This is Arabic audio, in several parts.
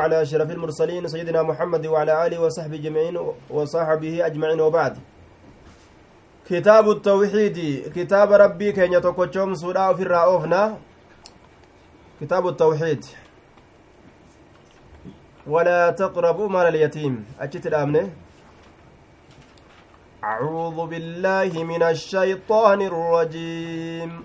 على أشرف المرسلين سيدنا محمد وعلى آله وصحبه جميعين وصحبه أجمعين وبعد. كتاب التوحيد كتاب ربي كان يتوكوشوم سورة في الرأوفنا كتاب التوحيد. ولا تقربوا مال اليتيم. أجت الأمنة. أعوذ بالله من الشيطان الرجيم.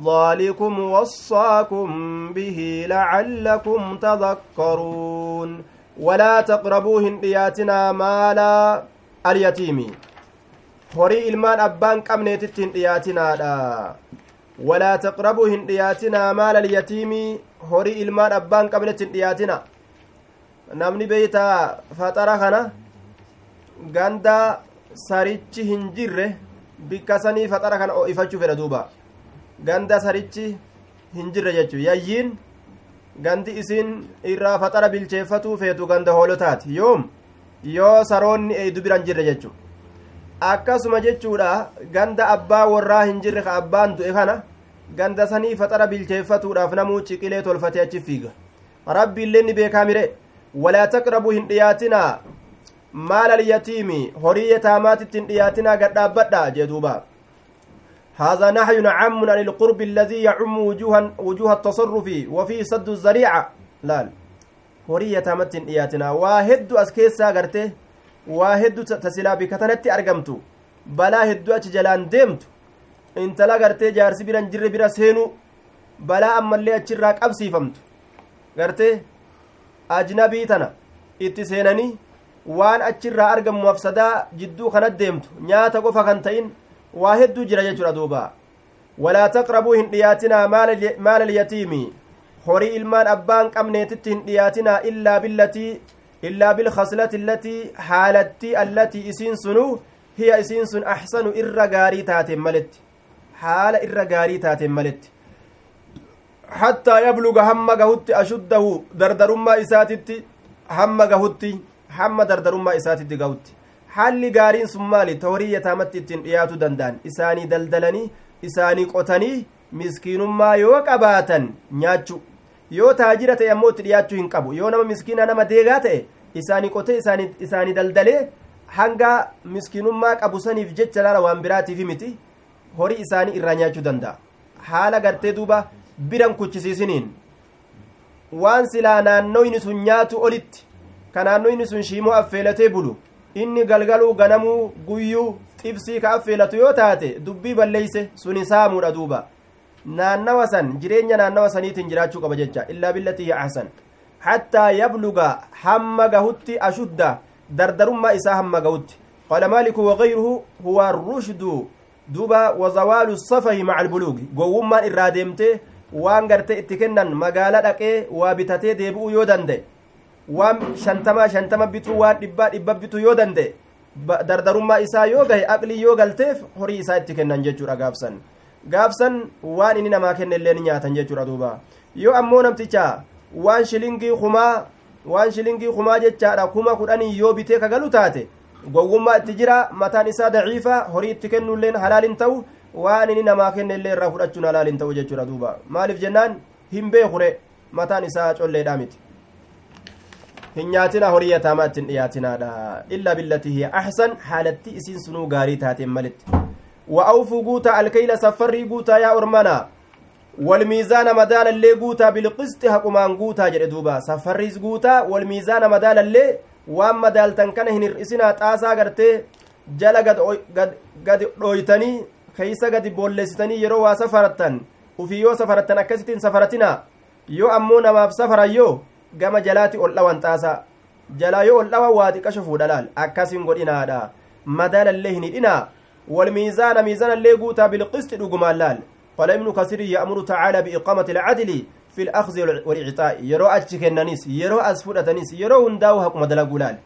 ذلكم وصاكم به لعلكم تذكرون. ولا تقربوهن بياتنا مالا اليتيم. خري المال أبان كم نتتن بياتنا ولا تقربوهن بياتنا مالا اليتيم. خري المال أبان كم نتتن بياتنا namni beeyta faxara kana ganda sarichi hin jirre bikka sanii faxara kana ifachuu ganda sarichi hin jirre jechuu. Yayyiin gandi isiin irraa faxara bilcheeffatuu feetu ganda hoolotaati yoom yoo saroonni eeydu biran jirre jechuu. Akkasuma jechuudha ganda abbaa warraa hin jirre ka abbaan du'e kana ganda sanii faxara bilcheeffatuudhaaf namuu ciqilee tolfatee achi fiiga. Rabbi illee ni beekaa mire. Walaa taqrabuu hin dhiyaatinaa. Maala alyatiimi horii yataamaatitti hin dhiyaatinaa gadhaabbadha jee duuba هذا نهي عام عن القرب الذي يعم وجوه وجوه التصرف وفيه سد الذريعة لا هورية تامت إياتنا واحد أسكيسا غرته واحد تسلا بكتنتي أرقمتو بلا هدو أتش جلان ديمتو intala gartee jaarsi biran jirre bira seenu balaa ammallee achirraa qabsiifamtu gartee ajnabii tana itti seenanii waan achirraa argamu mafsadaa jidduu kanat deemtu nyaata qofa kan ta'in waa hedduu jira jechuudha duuba walaa taqrabuu hin dhiyaatinaa maala alyatiimi horii ilmaan abbaan qabneetitti hin dhiyaatinaa illaa billatii illaa bilkhaslati allatii haalattii allatii isiin sunuu hiya isiin sun axsanu irra gaarii taateen maletti haala irra gaarii taateen maletti hattaa yabluga hamma gahutti ashuddahu dardarummaa isaatitti hamma gahutti hamma dardarummaa isaatitti gahutti haalli gaariin sun maali? Ta horii yataamatti ittiin dhiyaatu danda'an. Isaanii daldalanii isaanii qotanii miskiinummaa yoo qabaatan nyaachu. Yoo taajira ta'e ammoo itti dhiyaachuu hin qabu. Yoo nama miskiina nama deegaa ta'e isaanii qotee isaanii daldalee hanga miskiinummaa qabu saniif jecha laala waan biraatiif miti. Horii isaanii irraa nyaachuu danda'a. Haala gartee duuba biran kuchisiisiniin. Waan silaa naannoyni sun nyaatu olitti. Ka naannoyni sun shiimoo affeelatee bulu inni galgaluu ganamuu guyyuu xibsii ka affeelatu yoo taate dubbii balleeyse suni saamuudha duuba. Naannawa san jireenya naannawa saniitiin jiraachuu qaba jecha illaa billatii ahsan hattaa yabluga hamma gahutti ashudda dardarummaa isaa hamma gahutti. Qaala maaliku wagayruhu huwa rushdu duuba wazawaalu safahi maca albuluugi gowwummaan irraa deemtee waan gartee itti kennan magaala dhaqee waa bitatee deebi'uu yoo danda'e waan shantama shantama bituu waan dhibbaa dhibba bituu yoo danda'e dardarummaa isaa yoo gahe aqlii yoo galteef horii isaa itti kennan jechuudha gaafsan gaafsan waan inni namaa kenne illee ni nyaatan jechuudha duuba yoo ammoo namticha waan shilingii kumaa waan shilingii kumaa jechaadha kuma kudhanii yoo bitee kagalu taate gowwummaa itti jira mataan isaa daciifa horii itti kennuilleen halaalin ta'u waan inni namaa kenne illee irraa fudhachuun halaalin ta'u jechuudha duuba maaliif jennaan hin beekure mataan isaa colleedhaa miti hin nyaatina horii yataamaa ittiin dhiyaatinaadha illaa billatii hiya axsan haalatti isiin sunuu gaarii taateen malitti wa awfuu guutaa alkeyla saffarrii guutaa yaa ormana walmiizaana madaalallee guutaa bilqisxi haqumaan guutaa jedhe duuba saffarriis guutaa walmiizaana madaalallee waan madaaltan kana hin hir'isinaa xaasaa gartee jala gad dhooytanii keeysa gadi boolleessitanii yeroo waa safarattan ufii yoo safarattan akkasittiin safaratinaa yoo ammoo namaaf safaran gama jalaati ol dhawan xaasaa jalaa yoo ol dhawan waa xiqqasho fuudha laal akkasin godhinaadha. Madaalallee hin hidhinaa. والميزان ميزان اللي قوتا بالقسط دقمان لال قال ابن كثير يأمر تعالى بإقامة العدل في الأخذ والإعطاء يرو أتشكننيس يرو أسفلتنيس يرو هنداو حكم دلقلال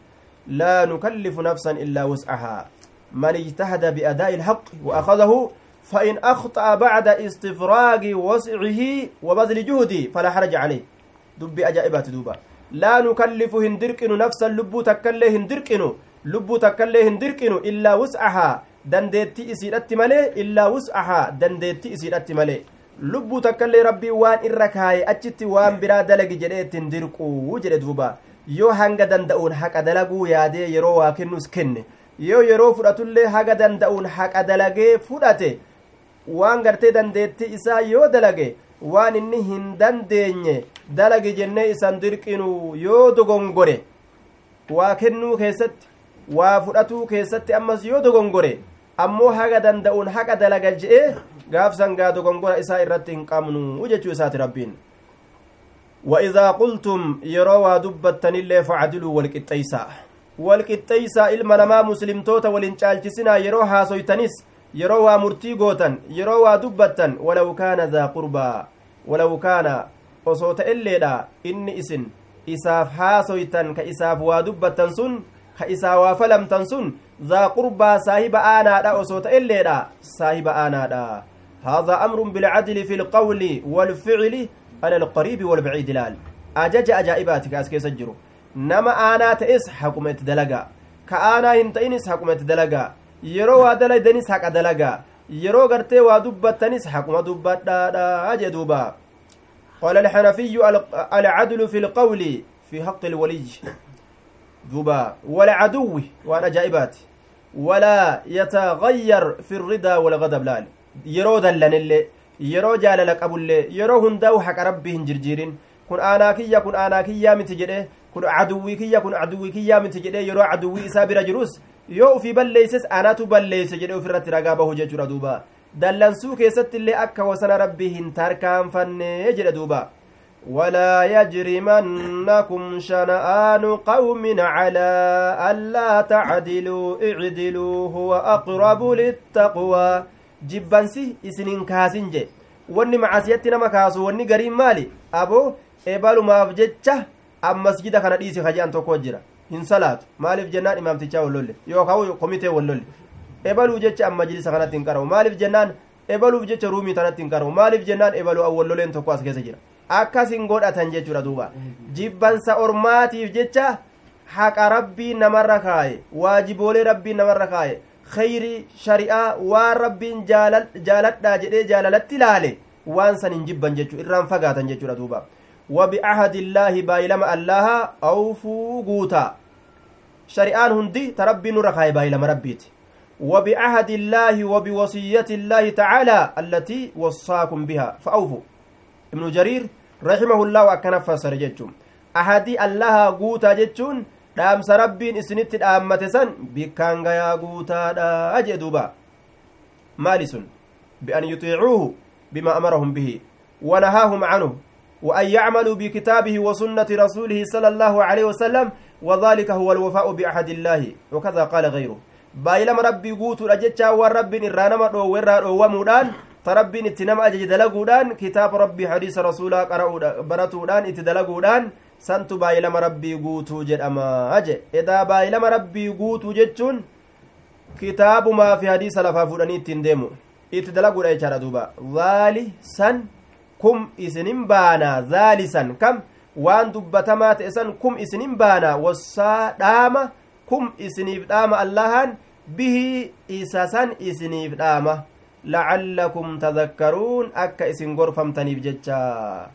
لا نكلف نفسا إلا وسعها من اجتهد بأداء الحق وأخذه فإن أخطأ بعد استفراغ وسعه وبذل جهده فلا حرج عليه دب أجائبات دوبا لا نكلف هندركن نفسا لبو تكله هندركن لبو تكله هندركن إلا وسعها dandeetti isiidhatti malee illaa wus'ahaa dandeetti isiidhatti malee lubbuu takkaillee rabbii waan irra kaaye achitti waan biraa dalagi jedhee ittiin dirquu jedhe duuba yoo hanga danda'uun haqa dalaguu yaadee yeroo waa kennus kenne yoo yeroo fudhatullee haga danda'uun haqa dalagee fudhate waan gartee dandeetti isaa yoo dalage waan inni hin dandeenye dalagi jennee isan dirqinu yoo dogongore waa kennuu keessatti waa fudhatuu keessatti ammas yoo dogongore ammoo haga danda'uun haqa dalaga je'ee gaafsan gaa dogongora isaa irratti hin qabnu jechuu isaati rabbiin وإذا قلتم يروا دبتن اللي فعدلوا والقطيسا والقطيسا إلما نما مسلم توتا ولنشالجسنا يروها سويتنس يروا مرتي قوتا يروا دبتن ولو كان ذا قربا ولو كان وصوت إليدا إني إسن إساف هاسويتن كإساف ودبتن سن كإسا وفلمتن سن ذا قربا صاحب آنادا وصوت إليدا صاحب آنادا هذا أمر بالعدل في القول والفعل على القريب والبعيد لال أجج أجائباتك أسكي سجرو نما آنا تئس حكومة دلقا كآنا هنتئنس حكومة دلقا yeroo waa dalaydanis haqa dalagaa yeroo gartee waa dubbattanis haquma dubbadhaadha jee duuba قال الحنفي العدل في القول في حق الولي دوبا والعدو وأنا جائبات ولا يتغير في الرضا والغضب لال يرو دلن اللي يرو جالل قبل يرو هنداو حق ربي هنجرجيرين kun aanaa kiyya kun aanaa kiyyaa miti jedhe kun caduwwii kiyya kun caduwwii kiyyaa miti jedhe yeroo caduwwii isaa bira jirus yoo ufii balleeyses anatu balleeyse jedhe ofirratti ragaa bahu jechuudha duuba dallansuu keessatti illee akka wasana rabbii hin tarkaanfanne jedhe duuba ولا يجرمنكم شنآن قوم على ألا تعدلوا اعدلوا هو أقرب للتقوى جبنسي إسنين كاسنج wanni macasiyatti nama kaasu wanni gariin maali aboo ebalumaaf jecha ammasjida kana dhiisi kaje'an tokko jira hin salaatu maaliif jennaan imaamtichaa wallolle yookaan komitee wallolle ebaluu jecha amma majlisa kanatti hin qaramu maaliif jennaan ebaluuf jecha ruumii tanatti hin qaramu maaliif jennaan ebaluu awwalloleen tokko as keessa jira akkas hin godhatan jechuudha duuba jibbansa ormaatiif jecha haqa rabbii namarra kaaye waajiboolee rabbii namarra kaaye khayrii shari'aa waan rabbiin jaaladhaa jedhee jaalalatti ilaale waan san hin jibban jechuu irraan fagaatan jechuudha duuba وبعهد الله بايلما الله أوفوا قوتا شريان هندي تربي نور خاي بايلما ربيت. وبعهد الله وبوصية الله تعالى التي وصاكم بها. فأوفوا ابن جرير رحمه الله وأكن فسر جتشم أحدي الله قوتا جتشون dhaamsa rabbiin isinitti dhaammate san bikkaan gayaa guutaadha jee duuba bian yuxiicuuhu bima amarahum bihi wanahaahum canhu وأن يعملوا بكتابه وسنة رسوله صلى الله عليه وسلم وذلك هو الوفاء بعهد الله. وكذا قال غيره. بايلما ربي قوتو رجتشا والرب إرانما دو ورا دو ومودان تربين اتنما أجج دلقودان كتاب ربي حديث رسولا براتودان اتدلقودان santu baay'ilama rabbii guutuu jedhama aje edaa baay'ilama rabbii guutuu jechuun kitaabumaa fi hadiisa lafaa fuudhanii ittiin deemu itti dalaguudha jechaadha duuba zaali san kum isinin baanaa zaali san kam waan dubbatamaa ta'e san kum isinin baanaa wassaa dhaama kum isiniif dhaama allahan bihi isa san isiniif dhaama lacallakum tadakkaruun akka isin gorfamtaniif jechaa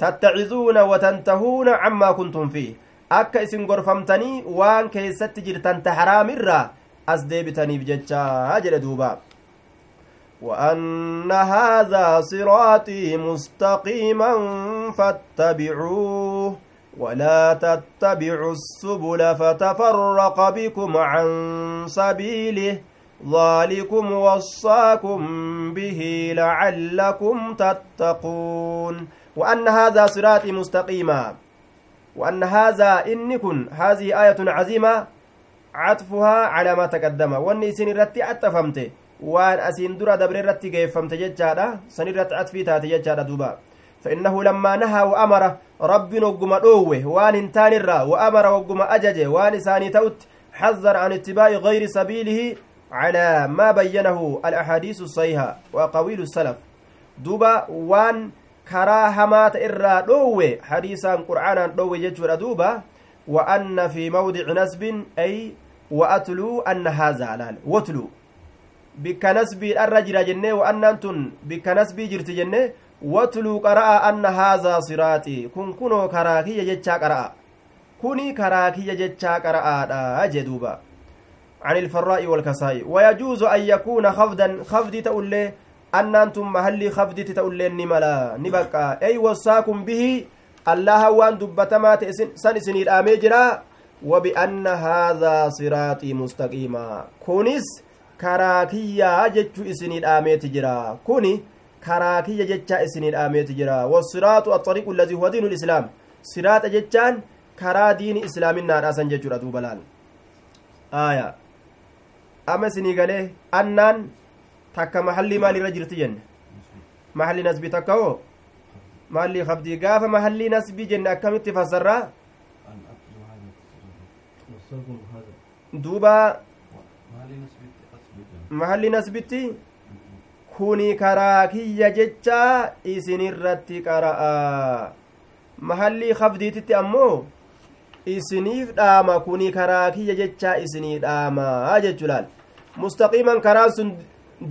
tattacizuuna watantahuuna cammaa kuntum fiih akka isin gorfamtanii waan keeysatti jirtan ta haraamirraa as deebitaniif jechaa jedhe duuba وأن هذا صراطي مستقيما فاتبعوه ولا تتبعوا السبل فتفرق بكم عن سبيله ذلكم وصاكم به لعلكم تتقون وأن هذا صراطي مستقيما وأن هذا إن كن هذه آية عظيمة عطفها على ما تقدم. وأن سن رتي أتفمت وأن أسين درا دبر رتي كيفمت ججادا سن رتي عطفي تاتي ججادا دوبا فإنه لما نهى وأمر رب نقم أوه وان انتان الرا وأمر وقم أجج وان ساني توت حذر عن اتباع غير سبيله على ما بينه الأحاديث الصحيحة وقويل السلف دوبا وان dhoowwe hadiisaan qur'aanaan dhoowwe jechuudha duuba wa anna fi mawdici nasbin ay wa atluu anna haazaa laal watluu bikka nasbiidharra jira jennee wa annaan tun bikka nasbii jirti jenne watluu qara'a anna haazaa siraaxi kun kunoo karaa kiyya jechaa qara'a kuni karaa kiyya jechaa qara'aadha jee duuba عن الفراء والكسائي ويجوز أن يكون خفضا خفض تؤلي annaan tun mahallii kabditi ta'ulleen ni mala ni bakka ey wassaakum bihi allaha waan dubbatamaa ta'e san isinii dhaamee jira wabianna karaa kiyyaa jechuu isinii dhaameeti jira kuni karaa kiyya jechaa isinii dhaameeti jira wasiraatu axariiqu allazii huwa diinu lislaam siraaxa jechaan karaa diini islaaminaadhaasan jechuudha duuba laal aya ama isinii galee annaan takka mahallii maalirra jirti jenne mahalli nasbii takka hoo maalii qabdii gaafa mahallii nasbii jenne akkamitti fassarraa duuba mahalli nasbitti kuni karaa kiyya jechaa isinirratti qara'a mahallii qabdiititti ammoo isiniif dhaama kuni karaa kiyya jechaa isinii dhaama jechuudhaan mustaqiiman karaan sun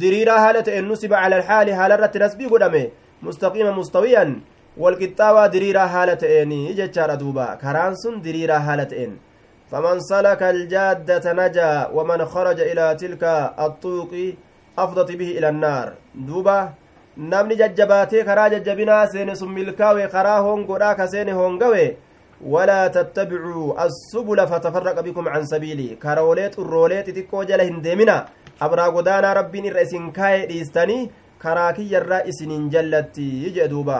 diriiraa haala ta'een nusiba cala alxaali haala irratti nasbii godhame mustaqiima mustawiyan walqixxaawaa diriiraa haala ta'een jechaadha duuba karaan sun diriiraa haala ta'een فمن سلك الجادة نجا ومن خرج إلى تلك الطوق أفضت به إلى النار دوبا milkaawe karaa hongodhaa ka seene hongawe walaa tattabicuu assubula fatafarraqa bikum can sabiilii karoolee xurroolee xixiqqoo jala hin deemina abraa godaanaa rabbiin irra isin kaa'e dhiistanii karaa kiyyarraa isinin jallatti jee duuba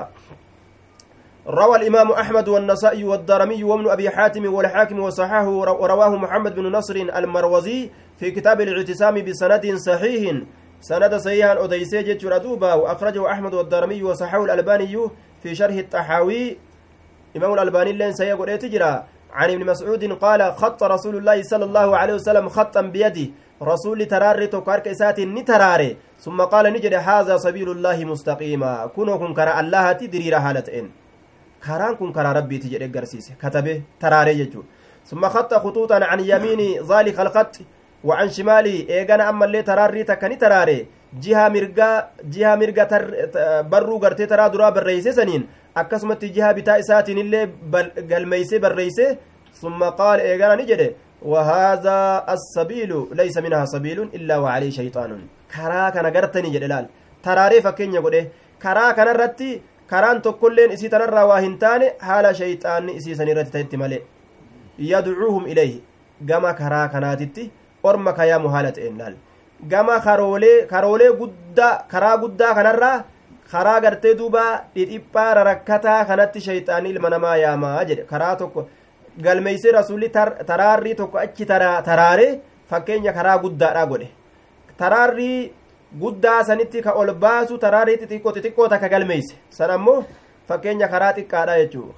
روى الإمام أحمد والنسائي والدارمي وابن أبي حاتم والحاكم وصححه ورواه محمد بن نصر المروزي في كتاب الاعتصام بسند صحيح. سند صحيحا أديسي جتشر دوبا وأخرجه أحمد والدارمي وصححه الألباني في شرح الطحاوي. إمام الألباني لين سيقول تجرى. عن ابن مسعود قال خط رسول الله صلى الله عليه وسلم خطا بيده. rasuulli taraarri tokko harka isaatiin ni taraare summa qaala ni jedhe haazaa sabiilullaahi mustaqiima kunoo kun karaa allahati diriira haala ta'en karaan kun karaa rabbiiti jedhe garsiise katabe taraaree jechuu summa khaxa khutuuxan can yamiini zaalika alkhaxi وعن شمالي ايغانا اما اللي تراري تكني تراري جهة مرقا جهة مرقا تر برو غرتي ترى درا بريسي سنين akkasumatti jiha bitaa isaatiin illee galmeeyse barreeyse summa qaala eegana ni jedhe وهذا السبيل ليس منها سبيل إلا وعليه شيطان كرا كان غرتني جدلال تراري فكين يقول كرا كان رتي karaan tokkolleen isii tanarraa waa hin taane haala shayxaanni isii san irratti ta'etti malee yadcuuhum ilayhi gama karaa kanaatitti orma kayaamu haala ta'een laal gama karoolee karoolee guddaa karaa guddaa kanarraa karaa gartee duuba dhidhiphaa rarakkataa kanatti shayxaanni ilma namaa yaamaa jedhe karaa tokko galmeeysee rasuulli taraarrii tokko achi taraare fakkeenya karaa guddaadha godhe taraarrii guddaa sanitti ka ol baasu taraarrii xixiqqoo xixiqqoo takka galmeeyse san ammoo fakkeenya karaa xiqqaadha jechuu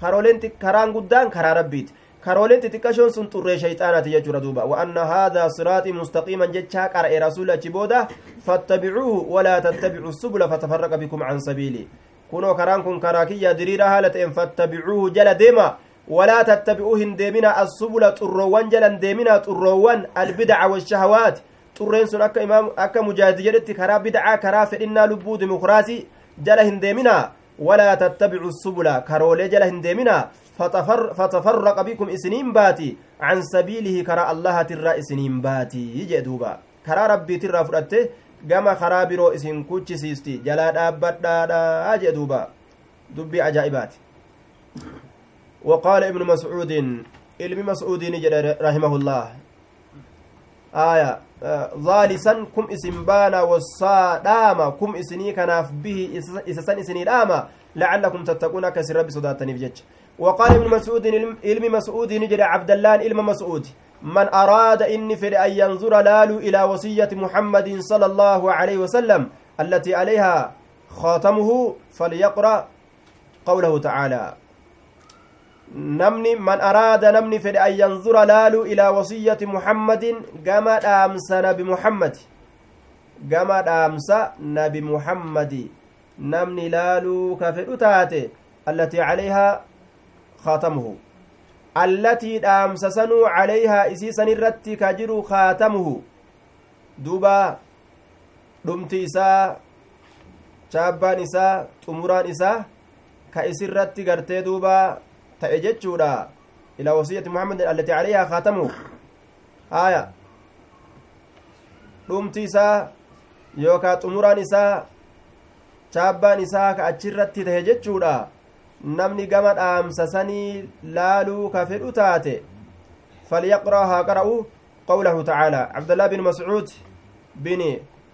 karaan guddaan karaa rabbiiti karooleen xixiqqashoon sun xurree shayxaanaati jechuudha duuba wa'anna haadaa siraaxii mustaqiiman jechaa qara'e rasuula achi booda fattabicuuhu walaa tattabicu subula fatafarraqa bikum can sabiilii kunoo karaan kun karaa kiyya diriira haala ta'en fattabicuuhu jala deema ولا تتبعوا هندمنا السبل طروان جلن ديمنا طروان البدع والشهوات xurreen sun akka imaam akka mujaahidi jedhetti karaa bidcaa karaa fedhinnaa lubbuu dimokiraasii jala hin deeminaa walaa tattabicu subula karoolee jala hin deeminaa fatafarraqa bikum isiniin baati can sabiilihi karaa allahatirraa isiniin baati jee duuba karaa rabbiitirraa fudhatte gama karaa biroo isin kuchisiisti jalaa dhaabbadhaadha jee duuba dubbii ajaa'ibaati وقال ابن مسعود علم مسعود رحمه الله آية ظالسا كم اسم بانا والصاداما كم اسني كناف به إسسان اسني داما لعلكم تتقون كسر ربي صداتني بجج. وقال ابن مسعود علم مسعود نجد عبد الله علم مسعود من أراد إني فر أن ينظر لالو إلى وصية محمد صلى الله عليه وسلم التي عليها خاتمه فليقرأ قوله تعالى. Namni man araada namni fedhe an yanzura laaluu ilaa wasiyyati muhammadin gama dhaamsa nabi muhammadi gama dhaamsa nabi muhammadi namni laaluu ka fedhu taate allatii calayhaa kaatamuhu allatii dhaamsa sanuu calayhaa isii san irratti ka jiru kaatamuhu duuba dhumti isaa chaabbaan isaa xumuraan isaa ka isirratti gartee duuba ta'e jechuudha ilaa wasiyyati muhammadin allatii calayhaa kaatamuhu haya dhumti isaa yookaa xumuraan isaa chaabbaan isaa ka achirratti tahe jechuudha namni gama dhaamsa sanii laaluu ka fedhu taate falyaqra haa qara'u qawlahu tacaalaa cabdallah bin mascuud bin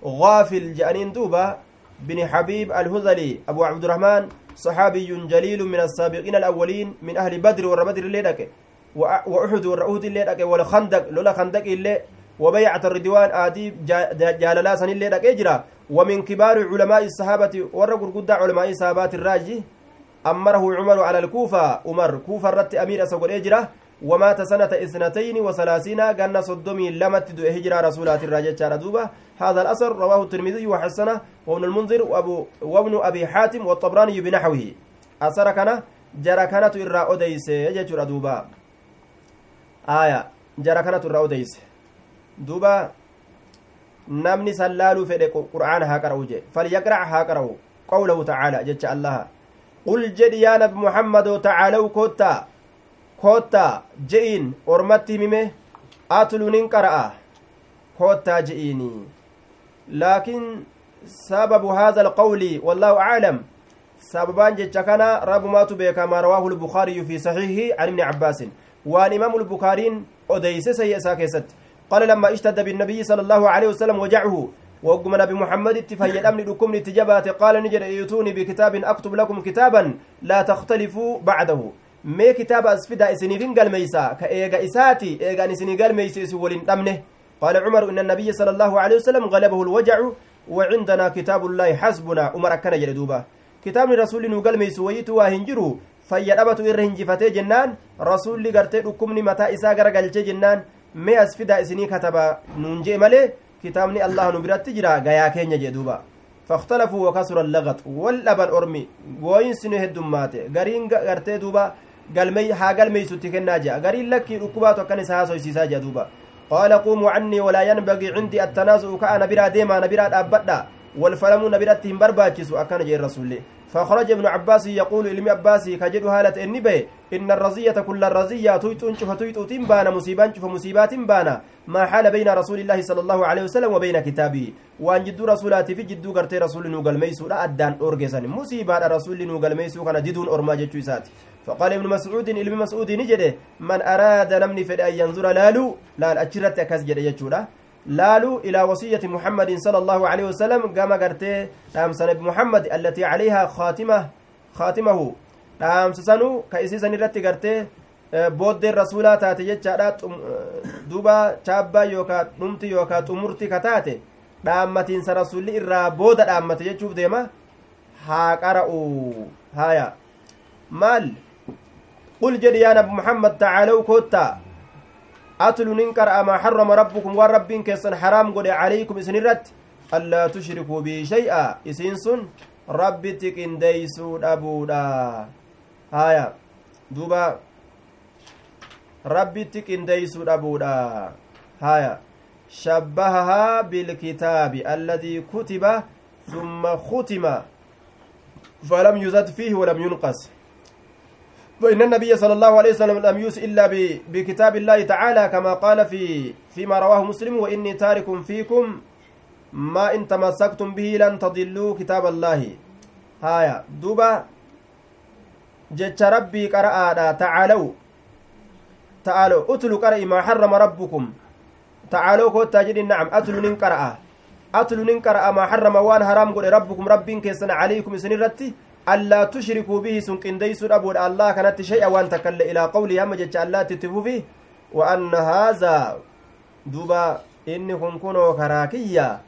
غافل جانين دوبا بن حبيب الهذلي أبو عبد الرحمن صحابي جليل من السابقين الأولين من أهل بدر والربدر الليلك وأحد والرؤود الليلك والخندق لولا خندق اللي وبيعة الردوان آدي جاللا سن إجرا. ومن كبار علماء الصحابة ورقر قد علماء صحابات الراجي أمره عمر على الكوفة عمر كوفة رت أمير أسقر إجرا. ومات سنة اثنتين وثلاثين قن صدمي لمت هجرة رسولات الراجة دوبة. هذا الأثر رواه الترمذي وحسنه وابن المنذر وأبو وابن أبي حاتم والطبراني بنحوه. أثر كان جرى كانت إرى أديس يجر دوبا آية جرى كانت إرى أديس دوبا namni sallaaluu fedhe qur'aana haa qara'u jee falyaqrac haa qara'u qawlahu tacaala jecha allaha qul jedhi yaa nabi muhammadoo tacaalaw koottaa je'iin ormatti himime atlunin qara'a koottaa je'iinii laakiin sababu haadha alqawli wallaahu aclam sababaan jecha kana rabumaatu beekamaa rawaahu lbukaariyu fi saxiihi can ibni cabbaasin waan imaamu lbukaariin odeyse sayya isaa keessatti قال لما اشتد بالنبي صلى الله عليه وسلم وجعه وقم نبي محمد اتفايد أمني لكم اتجابات قال نجد ايتوني بكتاب أكتب لكم كتابا لا تختلفوا بعده mee kitaaba as fida isiniifin galmeeysa ka eega isaati eegaan isinii galmeeysu isin waliin dhabne qaala cumaru ina annabiya sala allahu alehi wasalam galabahu lwajacu وعندنا كتاب الله حسبنا عمر أكنا جل دوبا كتاب رسول نقل ميسو ويتو واهن جرو gartee dhukkubni mataa isaa gara galchee jennaan mee as fidaa isinii kataba nuun jee malee kitaabni allah nu biratti jira gayaa keenya jee duuba فاختلفوا وكسر اللغط واللبن أرمي وين سنه الدمات غرين غرتي دوبا galmey haa galmeeysutti kennaa jea gariin lakkii dhukkubaatu akkan isa haasoysiisaa jea duuba qaala quumuu cannii walaa yanbagii cindii attanaasu'u ka'a na biraa deemaa na biraa dhaabbadha والفلم نبرت هم برباچس أكن جي الرسول فخرج ابن عباس يقول علم عباسي كجد هالة النبي إن الرزية كل الرزية تويتون شف تويتو تنبانا مصيبان شف مصيبات بانا. ما حال بين رسول الله صلى الله عليه وسلم وبين كتابه وأن جدو رسولاتي في جدو قرتي رسول نوغل ميسو لا أدان أورجسان مصيبان رسول نوغل ميسو كان ديدون أرما جتشو فقال ابن مسعود ابن مسعود نجده من أراد نمني فد أن ينظر لالو لال أجرت أكاس جده يجودا. لالو إلى وصية محمد صلى الله عليه وسلم قام قرتي أمس نبي محمد التي عليها خاتمة خاتمه أمس سنو كأسي سنرتي قرتي booddeen rasuulaa taate jechaadha duuba chaabbaa yookaa dhumti yookaa xumurti ka taate dhaammatiinsa rasulli irraa booda dhaammate jechuuf deema haa qara'u haya maal قل جدي يا نبي محمد أتلوا ننكر أما حرم ربكم والرب كيسن حرام قد عليكم إسنرت ألا تشركوا بي شيئا. إسنسن ربي تكن ديسو أبودا هايا دوبا. ربي تكن ديسو أبودا هايا شبهها بالكتاب الذي كتب ثم ختم. فلم يزد فيه ولم ينقص. فإن النبي صلى الله عليه وسلم لم يوس إلا بكتاب الله تعالى كما قال في فيما رواه مسلم وإني تارك فيكم ما إن تمسكتم به لن تضلوا كتاب الله. هايا دوبا. جتش ربي قرأ تعالوا. تعالوا. أتلوا قرأ ما حرم ربكم. تعالوا كوت تاجد نعم. أتلوا ننقرأ أتلوا ننقرأ ما حرم. وان حرام قل ربكم. رب كيسن عليكم سنرتي. ألا تشركوا به سن قنديس أبو الله كانت شيئا وأن تكل إلى قولي هم جتش الله تتفوفي وأن هذا دوبا إنكم كنوا كراكية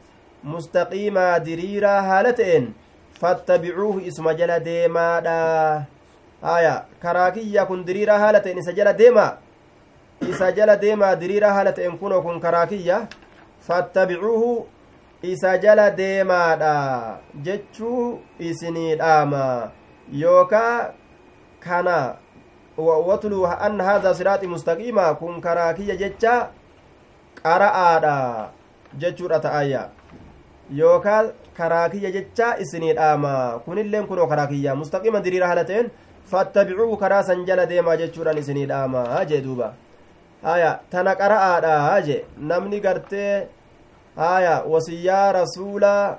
مستقيما دريرا هالتين. فاتبعوه اسم جل ديما دا. آية. كراكية كن دريرا هالتين. إسا جل ديما. إسا جل ديما دريرا هالتين كنوا كن كراكية. فاتبعوه isa jala deemaadha jechuu isinii dhaama yookaa kana watluu anna haadha siraaxi mustaqiima kun karaa kiyya jecha qara'aadha jechuudha ta'ayya yookaa karaa kiyya jecha isinii dhaama kunilleen kunoo karaa kiyya mustaqiima diriira haala ta'een fattabicuu karaa san jala deemaa jechuudhaan isinii dhaama jee duuba haya tana qara'aadha je namni gartee haya wasiyyaa rasuulaa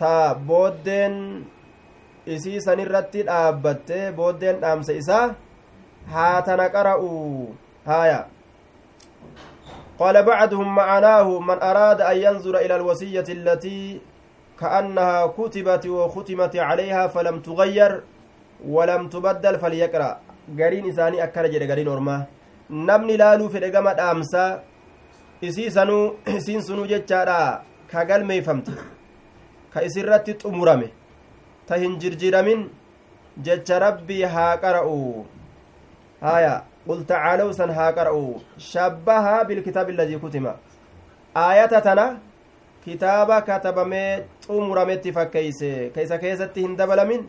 ta booddeen isii sanirratti dhaabbatte booddeen dhaamsa isaa haa tana qara'u. Haya قال بعضهم معناه من أراد أن ينظر إلى الوصية التي كأنها كتبت وختمت عليها فلم تغير ولم تبدل فليقرأ قرين إساني أكر جد قرين أرما نمني لالو في رقم أمسا isii sanuu isiin sunuu jechaadha ka galmeeyfamte ka isirratti xumurame. Ta hin jirjiramin jecha rabbii haa qara'u. Haya qul tacaalaw san haa qara'u. Shabbahaa bilkitaabi alladii kutima. Aayata tana kitaaba katabamee xumurametti fakkeeyse. Ka isa keessatti hin dabalamin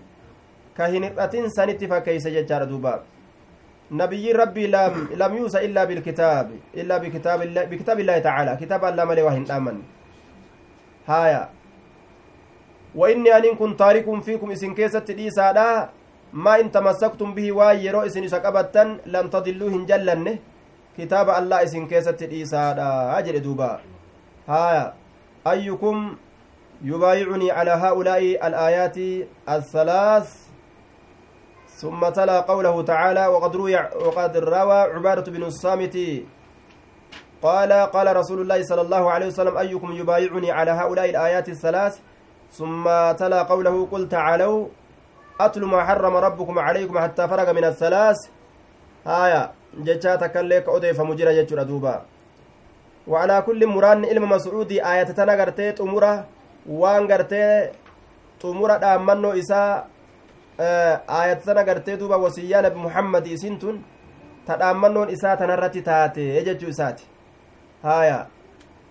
ka hin hir'atin sanitti fakkeeyse jechaadha duuba نبي ربي لم لم يوسى إلا بالكتاب إلا بكتاب الله بكتاب الله تعالى. كتاب الله ملي وهن آمن. هايا. وإني أن كنت تارك فيكم إسن كيست ديسادا ما إن تمسكتم به وايرو إسن سقبتن لن تضلوا هنجلن كتاب الله إسن كيست ديسادا أجل دوبا. هايا. أيكم يبايعني على هؤلاء الآيات الثلاث ثم تلا قوله تعالى وقد روي وقد روى عبادة بن الصامت قال قال رسول الله صلى الله عليه وسلم أيكم يبايعني على هؤلاء الآيات الثلاث؟ ثم تلا قوله قل تعالوا أتل ما حرم ربكم عليكم حتى فرغ من الثلاث؟ آية جتشا تكليك أضيف مجرى جتشو دوبا وعلى كل مران علم مسعودي آية تنغرتي تمرة وان تمرة دامنو إساء aayat sana gartee duuba wasiyyaa nabi muhammad isin tun ta dhaammannoon isaa tanarratti taate jechuu isaati haya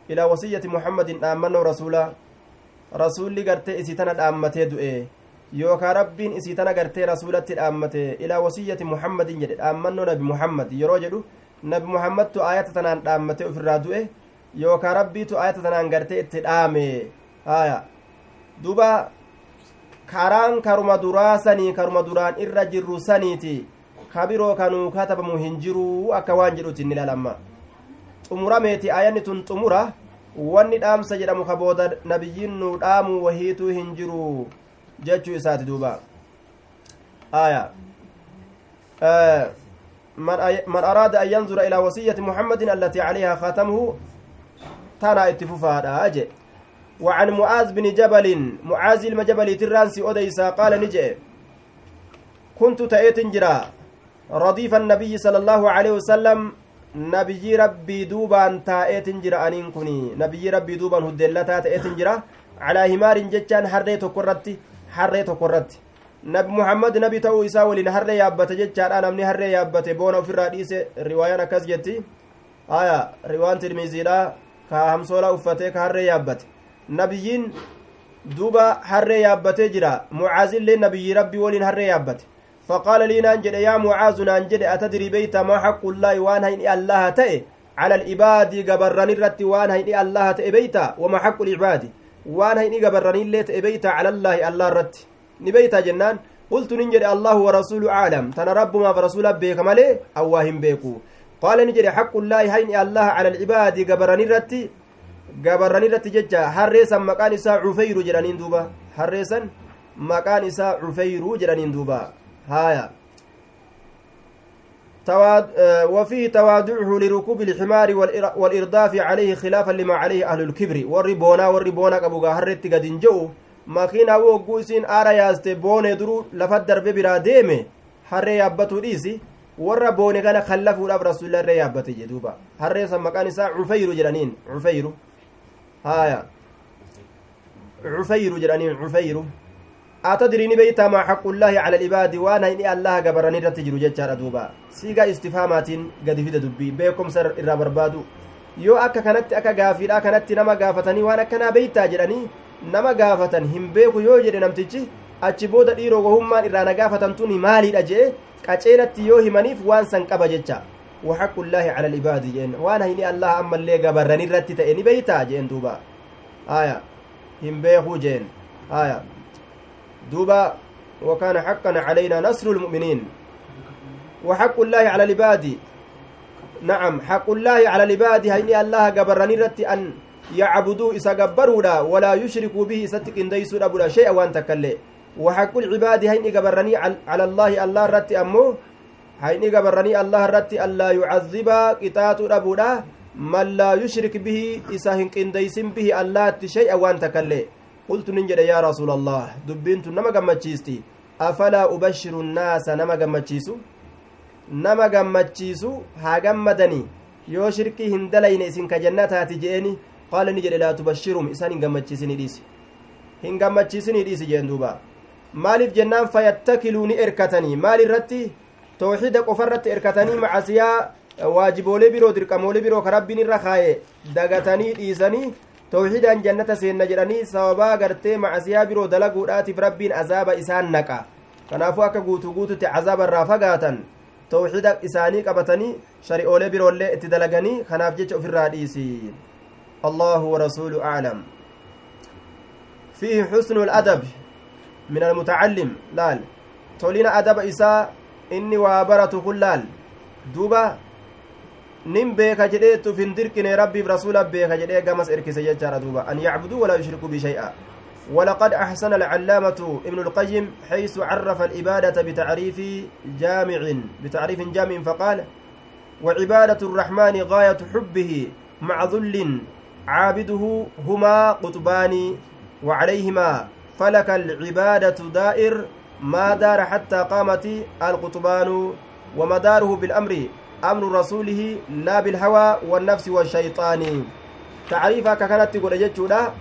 ilaa wasiyyati muhammadin dhaammannoo rasuula rasuulli gartee isii tana dhaammatee du'e yookaa rabbiin isii tana gartee rasuulatti dhaammate ilaa wasiyyati muhammadin jedhe dhaammannoo nabi muhammad yeroo jedhu nabi muhammadtu aayata tanaan dhaammatee ofirraa du'e yookaa rabbiitu aayata tanaan gartee itti dhaame haya duuba karaan karuma duraa sanii karuma duraan irra jirru saniiti kabiroo kanuu katabamu hin jiruu akka waan jedhuti inni lalamma xumurameeti ayanni tun xumura wanni dhaamsa jedhamu ka booda nabiyyiin nuu dhaamuu wahiituu hin jiru jechuu isaati duuba aya من أراد أن ينظر إلى وصية محمد التي عليها خاتمه تانا اتففاد أجي وعن معاذ بن جبل معاذ المجبل ترانسي أديسا قال نجي كنت تأيت جرا. رديف النبي صلى الله عليه وسلم نبي ربي دوبان تأيت جرا أنين كني نبي ربي دوبان هدلتا تأيت جرا. على همار جتان حرية تقرتي حرية تقرتي نبي محمد نبي تو إسا ولين حرية يابت جتان أنا من حرية يابت بونا في الرئيس رواية نكز جتي. آية رواية ترمزي لا كهمسولا أفتي كحرية يابت. Nabiyyiin duuba harree yaabbatee jira mucaazillee nabiyyi rabbii waliin harree yaabbate faqaala lii naan jedhe yaa mucaazu naan jedhe atadrii beyta maa xaqullaahi waan hayni allaha ta'e cala alibaadi gabarran irratti waan hayni allaha ta'e beyta wama xaqu licibaadi waan hayni gabarranillee ta'e beyta cala allaahi allah irratti ni beyta jennaan nin jedhe allahu warasuulu aclam tana rabbumaaf rasula beeka malee awwaa hin beeku qaala ni jedhe xaqullaahi hayni allaha cala alcibaadi gabarran irratti gabarran irratti jecha harreesan maqaan isaa cufeyru jedhaniin duuba harreesan maqaan isaa cufeyru jedhaniin duuba haya وفيه توادعه لركوب الحمار والإرداف عليه خلافا لما عليه أهل الكبر والربونا والربونا قبوغا هرت قد انجو ماكينا وقوسين آرا يازتي بوني درو لفت درب برا ديمي harree yaabbatuu dhiisi warra boone kana kallafuudhaaf rasuulli harree yaabbate jedhuuba harree san maqaan isaa cufeyru jedhaniin cufeyru haya cufeyru jedhaniin cufeyru atadrii ni beeytaa maa xaqullaahi cala alibaadi waan hayni allaha gabaran irratti jiru jechaadha duuba siigaa istifaamaatiin gadi fida dubbii beekomsa irraa barbaadu yoo akka kanatti akka gaafiidha kanatti nama gaafatanii waan akkanaa beeytaa jedhanii nama gaafatan hin beeku yoo jedhe namtichi achi booda dhiiroo gahummaan irraa na gaafatamtuun maaliidha jee qaceelatti yoo himaniif waan san qaba jecha وحق الله على العباد جين وأنا هني الله أما اللي غبرني رتي تأني بيتا جين دوبا. آية. هم بيخو جين آية. دوبا. وكان حقا علينا نصر المؤمنين. وحق الله على العباد. نعم. حق الله على العباد. هني الله غبرني رتي أن يعبدوا إسا غبرودا ولا يشركوا به ستك انديسوا أبودا شيئا وان تكلي وحق العباد هين غبرني على الله. الله رتي أمو هين غبرني الله رتي ألا يعذب قطات أبودا من لا يشرك به إسا هن انديسم به الله شيئا وان تكلي قلت ننجد يا رسول الله دبنت نما غمتشيستي أفلا أبشر الناس نما غمتشيسو nama gammachiisu haa gammadanii yoo shirkii hin dalayne isin ka jannataati je'eni qaala ni jedhe laa tubashirum isaan hin gammachiisinii dhiisi hin gammachiisinii dhiisi jeen duuba maaliif jennaan fayattakiluu ni erkatanii maal irratti tooxida qofa irratti erkatanii macasiyaa waajiboolee biroo dirqamoolee biroo ka rabbiin irra kaaye dagatanii dhiisanii tooxidaan jannata seenna jedhanii sababaa gartee macasiyaa biroo dalaguudhaatiif rabbiin azaaba isaan naqa kanaafuu akka guutuu guututti azaaba irraa fagaatan tawxida isaanii qabatanii shari'oolee biroollee itti dalaganii kanaaf jecha ofirraa dhiisi allahu warasuulu aclam fiihi xusnu ladab min almutacallim laal tolina adaba isaa inni waa baratu kun laal duuba nin beeka jedhee itti uf hin dirqine rabbiif rasula beeka jedhee gamas erkise jechaadha duuba an yacbuduu walaa yushriku bishay'a ولقد أحسن العلامة ابن القيم حيث عرف العبادة بتعريف جامع بتعريف جامع فقال وعبادة الرحمن غاية حبه مع ذل عابده هما قطبان وعليهما فلك العبادة دائر ما دار حتى قامت القطبان ومداره بالأمر أمر رسوله لا بالهوى والنفس والشيطان تعريفك كانت تقول جتشودا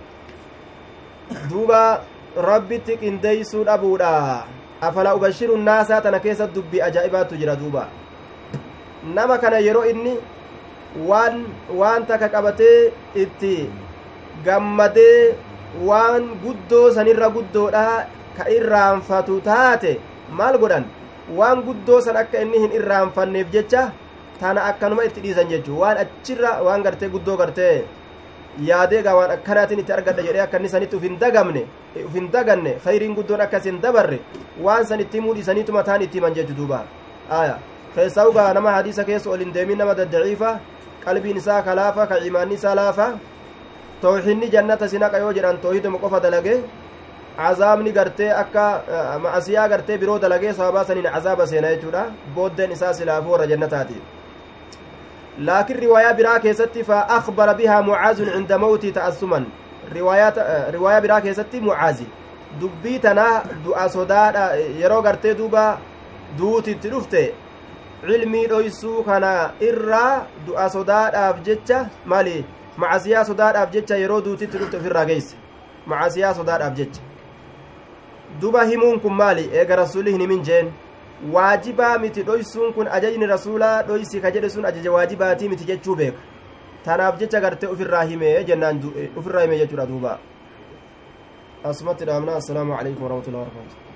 rabbitti qindeeysuu dhabuudha afala ubashiru naasaa tana keessa dubbii ajaa'ibaatu jira duuba nama kana yeroo inni waan waan takka qabatee itti gammadee waan guddoo sanirra guddoodha ka irraanfatu taate maal godhan waan guddoo san akka inni hin irraanfanneef jecha tana akkanuma itti dhiisan jechuu waan achirra waan gartee guddoo gartee yaadee gaa waan akkanaatiin itti argadha jedhee akka inni sanitti uf hin dagamne uf hin daganne khayriin guddoon akkas hin dabarre waan san itti himuu mataan itti himan jechu duuba aya keessaa ugaa nama hadiisa keessa ol hin deemin nama daddaciifa qalbiin isaa kalaafa ka imaanni isaa laafa tooxinni jannata sinaqa yoo jedhan toohiduma qofa dalage cazaabni gartee akka ma'asiyaa gartee biroo dalagee sababaa saniin cazaaba seena jechuudha booddeen isaa silaafuu warra jannataati لكن رواية برا كيستي فأخبر بها معاذ عند موتي تأسما رواية رواية برا كيستي معاذ dubbii tana du'a sodaadha yeroo gartee duuba duutitti dhufte cilmii dhoysuu kana irraa du'a sodaadhaaf jecha maali macasiyaa sodaadhaaf jecha yeroo duutitti dhufte ofirraa geeyse macasiyaa sodaadhaaf jecha duba himuun kun maali eega rasuli hin himin jeen waajibaa miti dhoysuun kun ajajni rasuulaa dhoysi ka jedhe sun ajaja waajibaatii miti jechuu beeka tanaaf jecha gartee ufirraa himee jennaan ufirraa himee jechuudha duuba asumatti dhaabna assalaamu alaikum warahmatullahi wabarakatuh